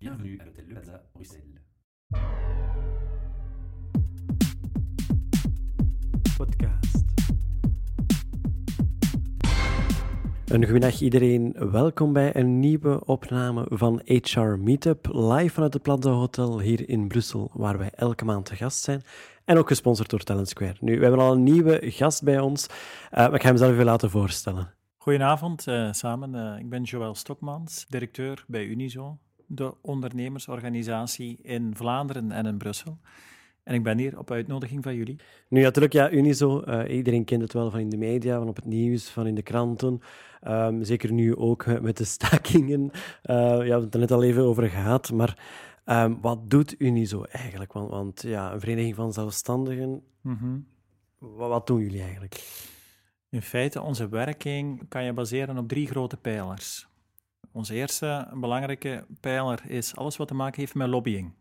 Bienvenue à l'hôtel Le Plaza, Bruxelles. podcast. Een goedendag iedereen, welkom bij een nieuwe opname van HR Meetup, live vanuit het Plaza Hotel hier in Brussel, waar wij elke maand te gast zijn. En ook gesponsord door Talent Square. Nu, we hebben al een nieuwe gast bij ons, uh, maar ik ga hem zelf even laten voorstellen. Goedenavond uh, samen, uh, ik ben Joël Stokmans, directeur bij Unizo, de ondernemersorganisatie in Vlaanderen en in Brussel. En ik ben hier op uitnodiging van jullie. Nu natuurlijk, ja, Unizo, uh, iedereen kent het wel van in de media, van op het nieuws, van in de kranten. Um, zeker nu ook uh, met de stakingen. Uh, ja, we hebben het er net al even over gehad. Maar um, wat doet Unizo eigenlijk? Want, want, ja, een vereniging van zelfstandigen, mm -hmm. wat, wat doen jullie eigenlijk? In feite, onze werking kan je baseren op drie grote pijlers. Onze eerste belangrijke pijler is alles wat te maken heeft met lobbying.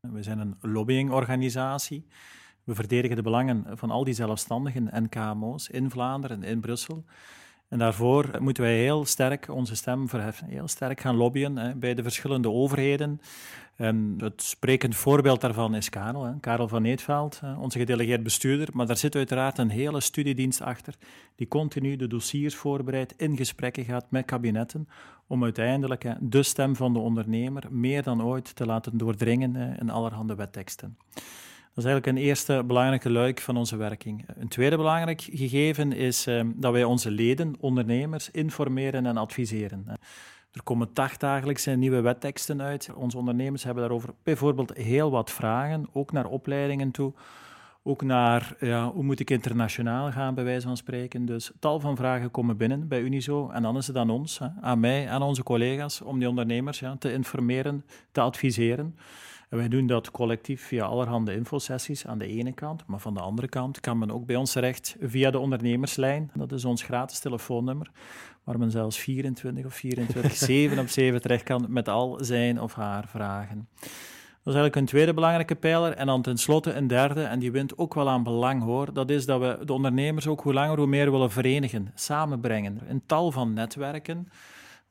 We zijn een lobbyingorganisatie. We verdedigen de belangen van al die zelfstandigen en KMO's in Vlaanderen en in Brussel. En daarvoor moeten wij heel sterk onze stem verheffen, heel sterk gaan lobbyen hè, bij de verschillende overheden. En het sprekend voorbeeld daarvan is Karel, hè, Karel van Eetveld, onze gedelegeerd bestuurder. Maar daar zit uiteraard een hele studiedienst achter, die continu de dossiers voorbereidt, in gesprekken gaat met kabinetten, om uiteindelijk hè, de stem van de ondernemer meer dan ooit te laten doordringen in allerhande wetteksten. Dat is eigenlijk een eerste belangrijke luik van onze werking. Een tweede belangrijk gegeven is uh, dat wij onze leden, ondernemers, informeren en adviseren. Er komen dagdagelijks nieuwe wetteksten uit. Onze ondernemers hebben daarover bijvoorbeeld heel wat vragen, ook naar opleidingen toe. Ook naar ja, hoe moet ik internationaal gaan, bij wijze van spreken. Dus tal van vragen komen binnen bij Unizo. En dan is het aan ons, aan mij, aan onze collega's, om die ondernemers ja, te informeren, te adviseren. En wij doen dat collectief via allerhande infosessies aan de ene kant, maar van de andere kant kan men ook bij ons terecht via de ondernemerslijn. Dat is ons gratis telefoonnummer, waar men zelfs 24 of 24, 7 op 7 terecht kan met al zijn of haar vragen. Dat is eigenlijk een tweede belangrijke pijler. En dan tenslotte een derde, en die wint ook wel aan belang hoor. Dat is dat we de ondernemers ook hoe langer hoe meer willen verenigen, samenbrengen. Een tal van netwerken.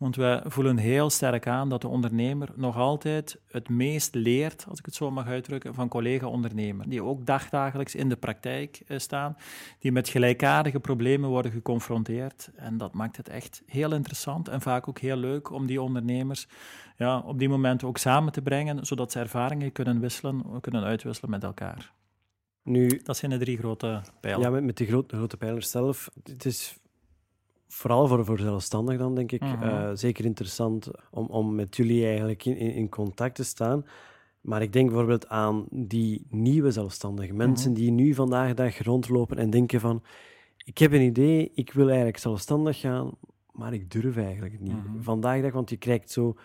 Want we voelen heel sterk aan dat de ondernemer nog altijd het meest leert, als ik het zo mag uitdrukken, van collega-ondernemer. Die ook dagdagelijks in de praktijk staan, die met gelijkaardige problemen worden geconfronteerd. En dat maakt het echt heel interessant en vaak ook heel leuk om die ondernemers ja, op die momenten ook samen te brengen, zodat ze ervaringen kunnen wisselen, kunnen uitwisselen met elkaar. Nu, dat zijn de drie grote pijlers. Ja, met, met de grote, grote pijlers zelf. Het is vooral voor, voor zelfstandig dan, denk ik, mm -hmm. uh, zeker interessant om, om met jullie eigenlijk in, in, in, contact te staan. Maar ik denk bijvoorbeeld aan die nieuwe zelfstandigen. Mensen mm -hmm. die nu vandaag de dag rondlopen en denken van... Ik heb een idee, ik wil eigenlijk zelfstandig gaan, maar ik durf eigenlijk niet. Mm -hmm. Vandaag de dag, want je krijgt zo...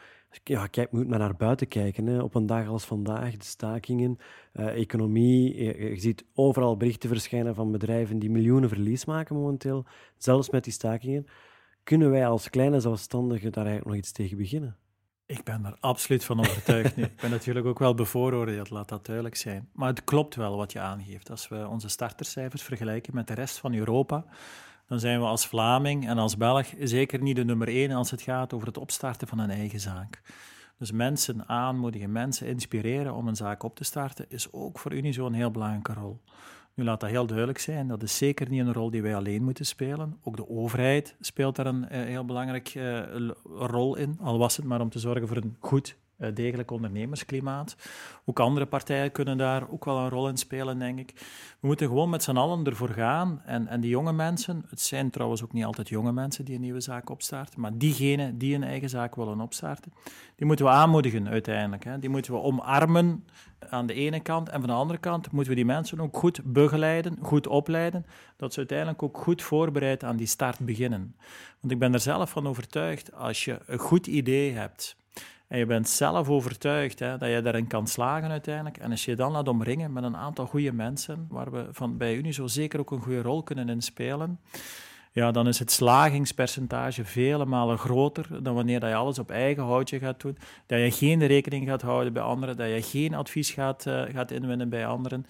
Ja, kijk, moet maar naar buiten kijken. Hè. Op een dag als vandaag, de stakingen, uh, economie. Je, je, ziet overal berichten verschijnen van bedrijven die miljoenen verlies maken momenteel. Zelfs met die stakingen. Kunnen wij als kleine zelfstandigen daar eigenlijk nog iets tegen beginnen? Ik ben er absoluut van overtuigd nu. Ik ben natuurlijk ook wel bevooroordeeld, laat dat duidelijk zijn. Maar het klopt wel wat je aangeeft. Als we onze startercijfers vergelijken met de rest van Europa, dan zijn we als Vlaming en als Belg zeker niet de nummer één als het gaat over het opstarten van een eigen zaak. Dus mensen aanmoedigen, mensen inspireren om een zaak op te starten, is ook voor Unizo een heel belangrijke rol. Nu laat dat heel duidelijk zijn, dat is zeker niet een rol die wij alleen moeten spelen. Ook de overheid speelt daar een uh, heel belangrijke uh, rol in, al was het maar om te zorgen voor een goed degelijk ondernemersklimaat. Ook andere partijen kunnen daar ook wel een rol in spelen, denk ik. We moeten gewoon met z'n allen ervoor gaan. En, en die jonge mensen, het zijn trouwens ook niet altijd jonge mensen die een nieuwe zaak opstarten, maar diegenen die een eigen zaak willen opstarten, die moeten we aanmoedigen uiteindelijk. Hè. Die moeten we omarmen aan de ene kant. En van de andere kant moeten we die mensen ook goed begeleiden, goed opleiden, dat ze uiteindelijk ook goed voorbereid aan die start beginnen. Want ik ben er zelf van overtuigd, als je een goed idee hebt, en je bent zelf overtuigd hè, dat je daarin kan slagen uiteindelijk. En als je dan laat omringen met een aantal goede mensen, waar we van bij Unizo zeker ook een goede rol kunnen inspelen, ja, dan is het slagingspercentage vele malen groter dan wanneer dat je alles op eigen houtje gaat doen. Dat je geen rekening gaat houden bij anderen, dat je geen advies gaat, uh, gaat inwinnen bij anderen.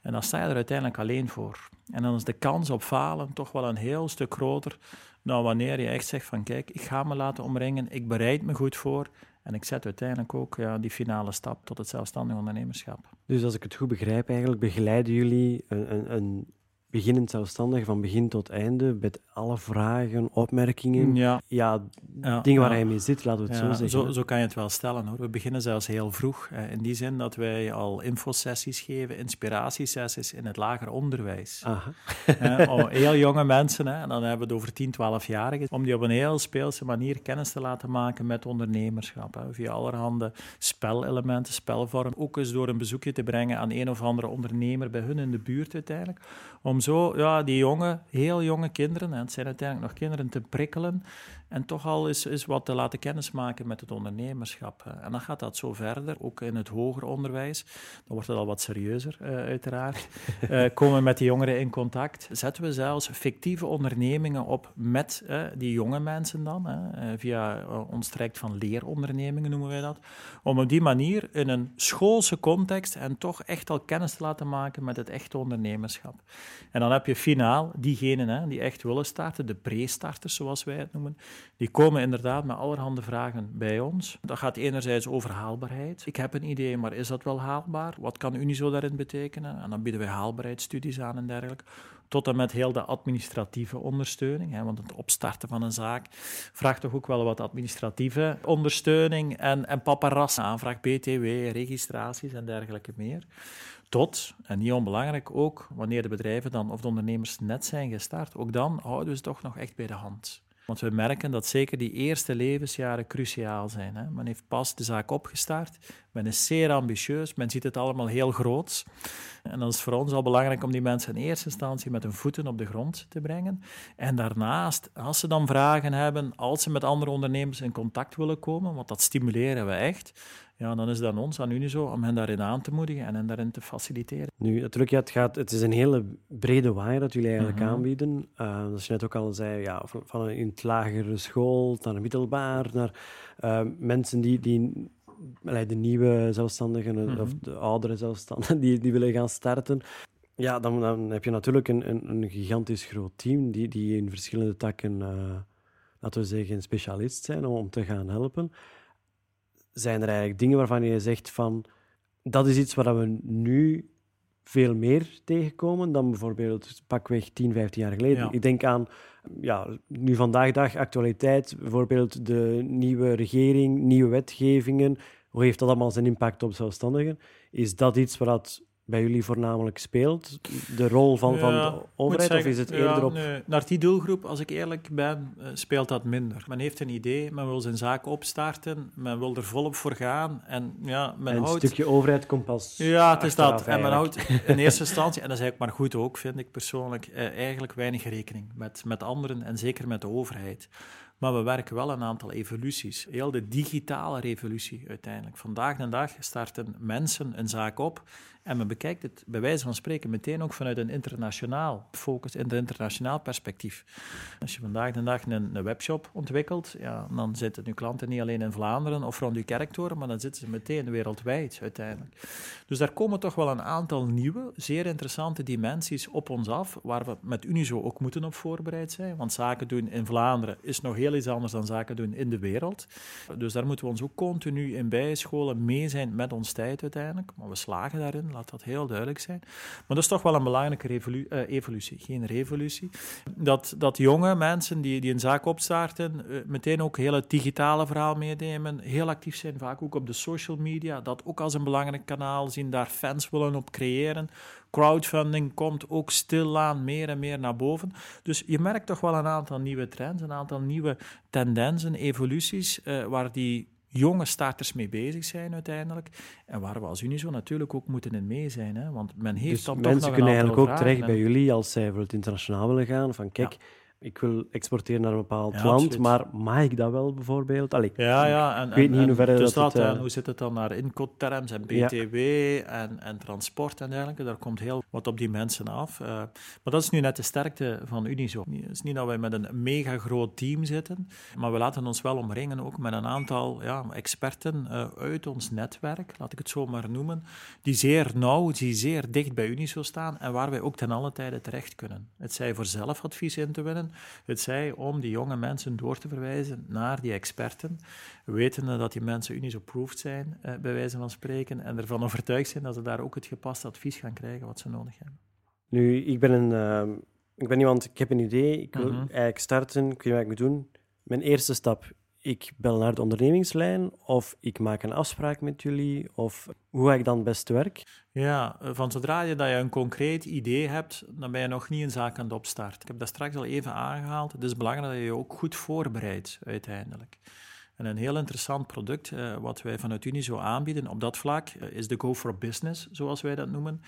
En dan sta je er uiteindelijk alleen voor. En dan is de kans op falen toch wel een heel stuk groter Nou, wanneer je echt zegt van kijk, ik ga me laten omringen, ik bereid me goed voor en ik zet uiteindelijk ook ja, die finale stap tot het zelfstandig ondernemerschap. Dus als ik het goed begrijp, eigenlijk begeleiden jullie een, een, beginnend zelfstandig van begin tot einde, met alle vragen, opmerkingen, Ja, ja, Ja, dingen waar ja. hij mee zit, laten we het zo zeggen. Zo, zo kan je het wel stellen hoor. We beginnen zelfs heel vroeg. In die zin dat wij al infosessies geven, inspiratiesessies in het lager onderwijs. Om heel jonge mensen, hè, en dan hebben we het over 10, 12-jarigen, om die op een heel speelse manier kennis te laten maken met ondernemerschap. Hè, via allerhande spelelementen, spelvormen. Ook eens door een bezoekje te brengen aan een of andere ondernemer bij hun in de buurt uiteindelijk. Om zo ja, die jonge, heel jonge kinderen, en het zijn uiteindelijk nog kinderen, te prikkelen en toch al eens, eens wat te laten kennismaken met het ondernemerschap. En dan gaat dat zo verder, ook in het hoger onderwijs. Dan wordt het al wat serieuzer, eh, uiteraard. Eh, komen we met die jongeren in contact. Zetten we zelfs fictieve ondernemingen op met die jonge mensen dan, eh, via ons traject van leerondernemingen noemen wij dat. Om op die manier in een schoolse context en toch echt al kennis te laten maken met het echte ondernemerschap. En dan heb je finaal diegenen hè, die echt willen starten, de pre-starters zoals wij het noemen. Die komen inderdaad met allerhande vragen bij ons. Dat gaat enerzijds over haalbaarheid. Ik heb een idee, maar is dat wel haalbaar? Wat kan Unizo daarin betekenen? En dan bieden wij haalbaarheidsstudies aan en dergelijke. Tot en met heel de administratieve ondersteuning. Hè, want het opstarten van een zaak vraagt toch ook wel wat administratieve ondersteuning en, en aanvraag BTW, registraties en dergelijke meer. Tot, en niet onbelangrijk ook, wanneer de bedrijven dan of de ondernemers net zijn gestart, ook dan houden we ze toch nog echt bij de hand. Want we merken dat zeker die eerste levensjaren cruciaal zijn. Hè. Men heeft pas de zaak opgestart, men is zeer ambitieus, men ziet het allemaal heel groot. En dan is het voor ons al belangrijk om die mensen in eerste instantie met hun voeten op de grond te brengen. En daarnaast, als ze dan vragen hebben, als ze met andere ondernemers in contact willen komen, want dat stimuleren we echt, ja, dan is het aan ons, aan Unizo, om hen daarin aan te moedigen en hen daarin te faciliteren. Nu, natuurlijk, ja, het, gaat, het is een hele brede waaier dat jullie eigenlijk Mhm. aanbieden. Uh, zoals je net ook al zei, ja, van, van een, in het lagere school naar een middelbaar, naar uh, mensen die, die de nieuwe zelfstandigen Mhm. of de oudere zelfstandigen die, die willen gaan starten. Ja, dan, dan heb je natuurlijk een, een, een gigantisch groot team die, die in verschillende takken, uh, laten we zeggen, specialist zijn om te gaan helpen. Zijn er eigenlijk dingen waarvan je zegt van dat is iets waar we nu veel meer tegenkomen dan bijvoorbeeld pakweg 10, 15 jaar geleden. Ja. Ik denk aan, ja, nu vandaag dag actualiteit, bijvoorbeeld de nieuwe regering, nieuwe wetgevingen. Hoe heeft dat allemaal zijn impact op zelfstandigen? Is dat iets wat bij jullie voornamelijk speelt? De rol van, Ja, van de overheid? Zeggen, of is het ja, eerder op... nee, naar die doelgroep, als ik eerlijk ben, uh, speelt dat minder. Men heeft een idee, men wil zijn zaak opstarten, men wil er volop voor gaan. En ja, men en een houdt... stukje overheid komt pas Ja, het is dat. En men houdt in eerste instantie, en dat is eigenlijk maar goed ook, vind ik persoonlijk, eh, eigenlijk weinig rekening met, met anderen en zeker met de overheid. Maar we werken wel een aantal evoluties. Heel de digitale revolutie uiteindelijk. Vandaag de dag starten mensen een zaak op en men bekijkt het bij wijze van spreken meteen ook vanuit een internationaal focus, een internationaal perspectief. Als je vandaag de dag een, webshop ontwikkelt, ja, dan zitten nu klanten niet alleen in Vlaanderen of rond uw kerktoren, maar dan zitten ze meteen wereldwijd uiteindelijk. Dus daar komen toch wel een aantal nieuwe, zeer interessante dimensies op ons af, waar we met Unizo ook moeten op voorbereid zijn. Want zaken doen in Vlaanderen is nog heel anders dan zaken doen in de wereld. Dus daar moeten we ons ook continu in bijscholen, mee zijn met ons tijd uiteindelijk. Maar we slagen daarin, laat dat heel duidelijk zijn. Maar dat is toch wel een belangrijke revolu uh, evolutie, geen revolutie. Dat, dat jonge mensen die, die een zaak opstarten, uh, meteen ook heel het digitale verhaal meenemen, heel actief zijn, vaak ook op de social media, dat ook als een belangrijk kanaal zien, daar fans willen op creëren. Crowdfunding komt ook stilaan meer en meer naar boven. Dus je merkt toch wel een aantal nieuwe trends, een aantal nieuwe tendensen, evoluties, uh, waar die jonge starters mee bezig zijn uiteindelijk. En waar we als Unizo natuurlijk ook moeten in mee zijn. Hè? Want men heeft dus dan mensen toch nog kunnen eigenlijk ook vragen. terecht bij jullie als zij voor het internationaal willen gaan. Van kijk, Ja. Ik wil exporteren naar een bepaald Ja, land, absoluut. maar mag ik dat wel bijvoorbeeld? Allee, Ja, ja. En, ik weet en- niet in en hoeverre dus dat, het... eh, hoe zit het dan naar incoterms en Ja. BTW en, en transport en dergelijke? Daar komt heel wat op die mensen af. Eh, maar dat is nu net de sterkte van Unizo. Het is niet dat wij met een mega groot team zitten, maar we laten ons wel omringen ook met een aantal ja, experten eh, uit ons netwerk, laat ik het zo maar noemen, die zeer nauw, die zeer dicht bij Unizo staan en waar wij ook ten alle tijde terecht kunnen. Het zij voor zelfadvies in te winnen, Het zij om die jonge mensen door te verwijzen naar die experten, wetende dat die mensen Unizo-approved zijn, eh, bij wijze van spreken, en ervan overtuigd zijn dat ze daar ook het gepaste advies gaan krijgen wat ze nodig hebben. Nu, ik ben, een, uh, ik ben iemand, ik heb een idee, ik wil Mhm. eigenlijk starten, ik weet wat ik moet doen. Mijn eerste stap, ik bel naar de ondernemingslijn of ik maak een afspraak met jullie of hoe ga ik dan het beste werk? Ja, van zodra je dat je een concreet idee hebt, dan ben je nog niet een zaak aan het opstarten. Ik heb dat straks al even aangehaald. Het is belangrijk dat je je ook goed voorbereidt uiteindelijk. En een heel interessant product eh, wat wij vanuit Unizo aanbieden op dat vlak eh, is de Go for Business, zoals wij dat noemen.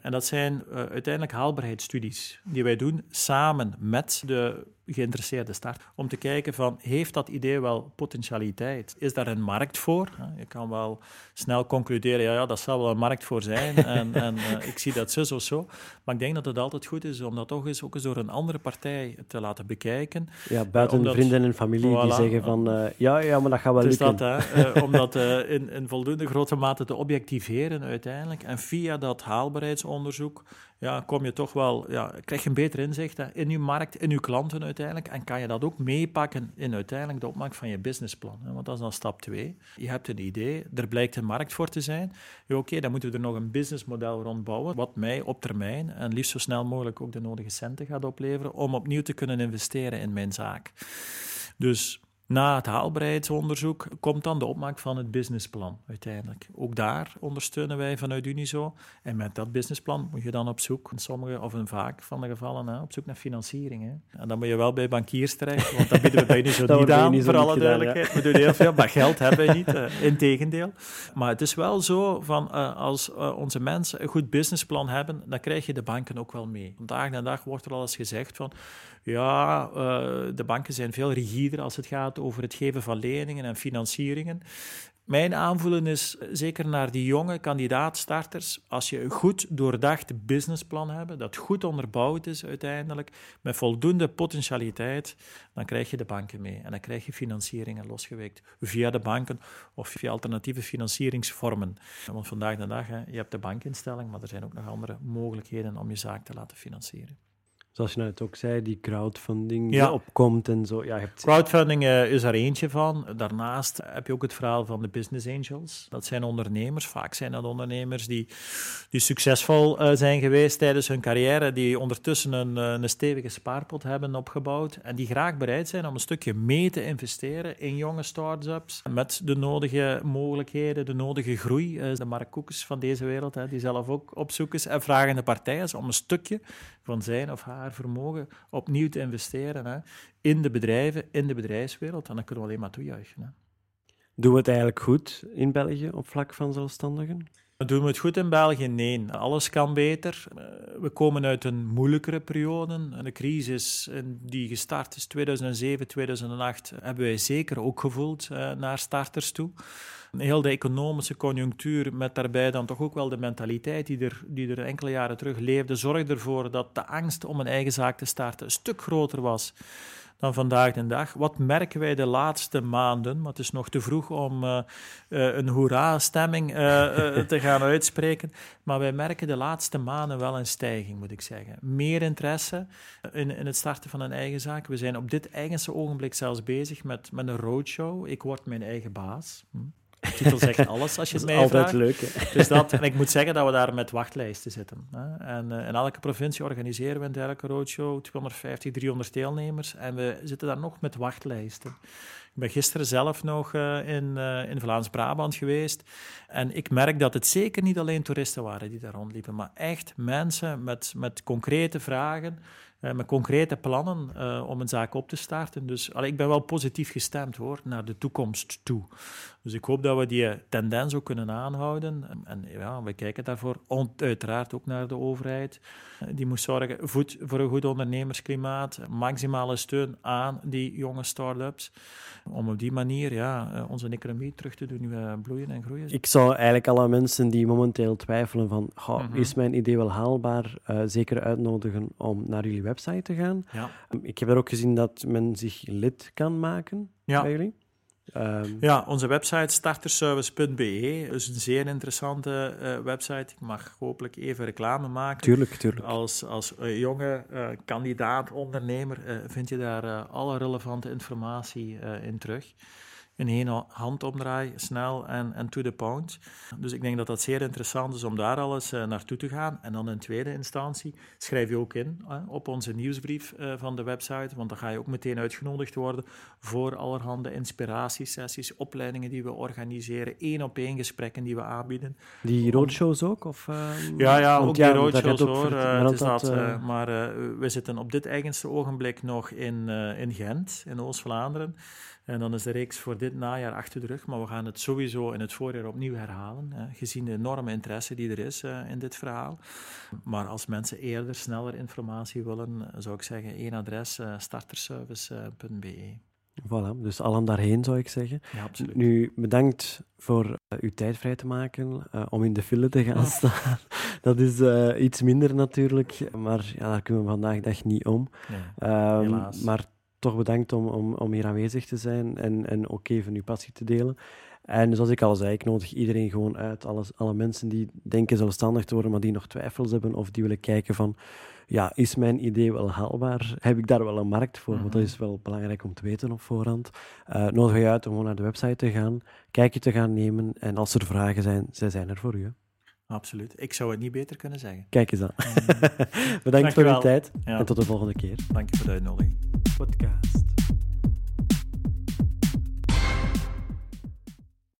En dat zijn eh, uiteindelijk haalbaarheidsstudies die wij doen samen met de geïnteresseerde start. Om te kijken van, heeft dat idee wel potentialiteit? Is daar een markt voor? Je kan wel snel concluderen, ja, ja dat zal wel een markt voor zijn. en en eh, ik zie dat zo, zo, zo. Maar ik denk dat het altijd goed is om dat toch eens ook eens door een andere partij te laten bekijken. Ja, buiten omdat- vrienden en familie die zeggen van eh, ja, ja, maar dat gaat wel Dus lukken. dat, hè, eh, om dat eh, in, in voldoende grote mate te objectiveren uiteindelijk. En via dat haalbaarheidsonderzoek ja, kom je toch wel, ja, krijg je een beter inzicht in je markt, in je klanten uiteindelijk. En kan je dat ook meepakken in uiteindelijk de opmaak van je businessplan. Hè, want dat is dan stap twee. Je hebt een idee, er blijkt een markt voor te zijn. Oké, dan moeten we er nog een businessmodel rond bouwen, wat mij op termijn en liefst zo snel mogelijk ook de nodige centen gaat opleveren om opnieuw te kunnen investeren in mijn zaak. Dus na het haalbaarheidsonderzoek komt dan de opmaak van het businessplan uiteindelijk. Ook daar ondersteunen wij vanuit Unizo. En met dat businessplan moet je dan op zoek, in sommige of in vaak van de gevallen, hè, op zoek naar financiering. Hè. En dan moet je wel bij bankiers terecht, want dat bieden we bij Unizo niet aan, Unizo voor alle gedaan, ja. duidelijkheid. We doen heel veel, maar geld hebben we niet, uh, integendeel. Maar het is wel zo, van, uh, als uh, onze mensen een goed businessplan hebben, dan krijg je de banken ook wel mee. Vandaag de dag wordt er al eens gezegd van, ja, de banken zijn veel rigider als het gaat over het geven van leningen en financieringen. Mijn aanvoelen is zeker naar die jonge kandidaatstarters, als je een goed doordacht businessplan hebt, dat goed onderbouwd is uiteindelijk, met voldoende potentialiteit, dan krijg je de banken mee. En dan krijg je financieringen losgeweekt via de banken of via alternatieve financieringsvormen. Want vandaag de dag, hè, je hebt de bankinstelling, maar er zijn ook nog andere mogelijkheden om je zaak te laten financieren. Zoals je net ook zei, die crowdfunding Ja. die opkomt en zo. Ja, je hebt... Crowdfunding uh, is er eentje van. Daarnaast heb je ook het verhaal van de business angels. Dat zijn ondernemers, vaak zijn dat ondernemers die, die succesvol uh, zijn geweest tijdens hun carrière, die ondertussen een, uh, een stevige spaarpot hebben opgebouwd en die graag bereid zijn om een stukje mee te investeren in jonge start-ups met de nodige mogelijkheden, de nodige groei. Uh, de Mark Koekes van deze wereld, hè, die zelf ook opzoekers en vragende partijen om een stukje van zijn of haar vermogen opnieuw te investeren hè, in de bedrijven, in de bedrijfswereld. En dan kunnen we alleen maar toejuichen. Hè. Doen we het eigenlijk goed in België op vlak van zelfstandigen? Doen we het goed in België? Nee, alles kan beter. Eh, We komen uit een moeilijkere periode. De crisis die gestart is 2007, 2008, hebben wij zeker ook gevoeld uh, naar starters toe. Heel de economische conjunctuur, met daarbij dan toch ook wel de mentaliteit die er, die er enkele jaren terug leefde, zorgde ervoor dat de angst om een eigen zaak te starten een stuk groter was dan vandaag de dag. Wat merken wij de laatste maanden? Maar het is nog te vroeg om uh, uh, een hoera-stemming uh, te gaan uitspreken. Maar wij merken de laatste maanden wel een stijging, moet ik zeggen. Meer interesse in, in het starten van een eigen zaak. We zijn op dit eigenste ogenblik zelfs bezig met, met een roadshow. Ik word mijn eigen baas. Hm. De titel zegt alles als je het mij altijd vraagt. leuk. Hè? Dus dat, en ik moet zeggen dat we daar met wachtlijsten zitten. Hè. En uh, in elke provincie organiseren we een dergelijke roadshow, 250, 300 deelnemers. En we zitten daar nog met wachtlijsten. Ik ben gisteren zelf nog uh, in, uh, in Vlaams-Brabant geweest. En ik merk dat het zeker niet alleen toeristen waren die daar rondliepen, maar echt mensen met, met concrete vragen. Uh, met concrete plannen om een zaak op te starten. Dus allee, ik ben wel positief gestemd hoor, naar de toekomst toe. Dus ik hoop dat we die tendens ook kunnen aanhouden. En, ja, we kijken daarvoor uiteraard ook naar de overheid. Die moet zorgen voor een goed ondernemersklimaat, maximale steun aan die jonge start-ups. Om op die manier ja, onze economie terug te doen bloeien en groeien. Ik zou eigenlijk alle mensen die momenteel twijfelen van oh, mm -hmm. is mijn idee wel haalbaar, zeker uitnodigen om naar jullie website te gaan. Ja. Ik heb er ook gezien dat men zich lid kan maken ja. bij jullie. Ehm, Ja, onze website starterservice.be is een zeer interessante eh, website. Ik mag hopelijk even reclame maken. Tuurlijk, tuurlijk. Als, als eh, jonge eh, kandidaat, ondernemer, vind je daar alle relevante informatie in terug. In één ha- handomdraai, snel en, en to the point. Dus ik denk dat dat zeer interessant is om daar alles eh, naartoe te gaan. En dan in tweede instantie schrijf je ook in eh, op onze nieuwsbrief eh, van de website, want dan ga je ook meteen uitgenodigd worden voor allerhande inspiratiesessies, opleidingen die we organiseren, één-op-één gesprekken die we aanbieden. Die roadshows ook? Of, ehm, Ja, ja, ook die roadshows hoor. Eh, het is dat, dat, eh, eh, maar eh, we zitten op dit eigenste ogenblik nog in, eh, in Gent, in Oost-Vlaanderen. En dan is de reeks voor dit najaar achter de rug. Maar we gaan het sowieso in het voorjaar opnieuw herhalen. gezien de enorme interesse die er is eh, in dit verhaal. Maar als mensen eerder, sneller informatie willen, eh, zou ik zeggen één adres, eh, starterservice.be. Voilà, dus allen daarheen zou ik zeggen. Ja, absoluut. Nu, bedankt voor uw tijd vrij te maken om in de file te gaan staan. Dat is iets minder natuurlijk, maar ja, daar kunnen we vandaag dag niet om. Nee. Ehm, Helaas. maar toch bedankt om, om, om hier aanwezig te zijn en, en ook even uw passie te delen. En zoals ik al zei, ik nodig iedereen gewoon uit. Alles, alle mensen die denken zelfstandig te worden, maar die nog twijfels hebben of die willen kijken van, ja, is mijn idee wel haalbaar? Heb ik daar wel een markt voor? Want dat Mhm. is wel belangrijk om te weten op voorhand. Eh nodig je uit om gewoon naar de website te gaan, kijkje te gaan nemen. En als er vragen zijn, zij zijn er voor u. Absoluut. Ik zou het niet beter kunnen zeggen. Kijk eens aan. Mm. Bedankt voor uw Dankjewel. tijd Ja. en tot de volgende keer. Dank je voor de uitnodiging. Podcast.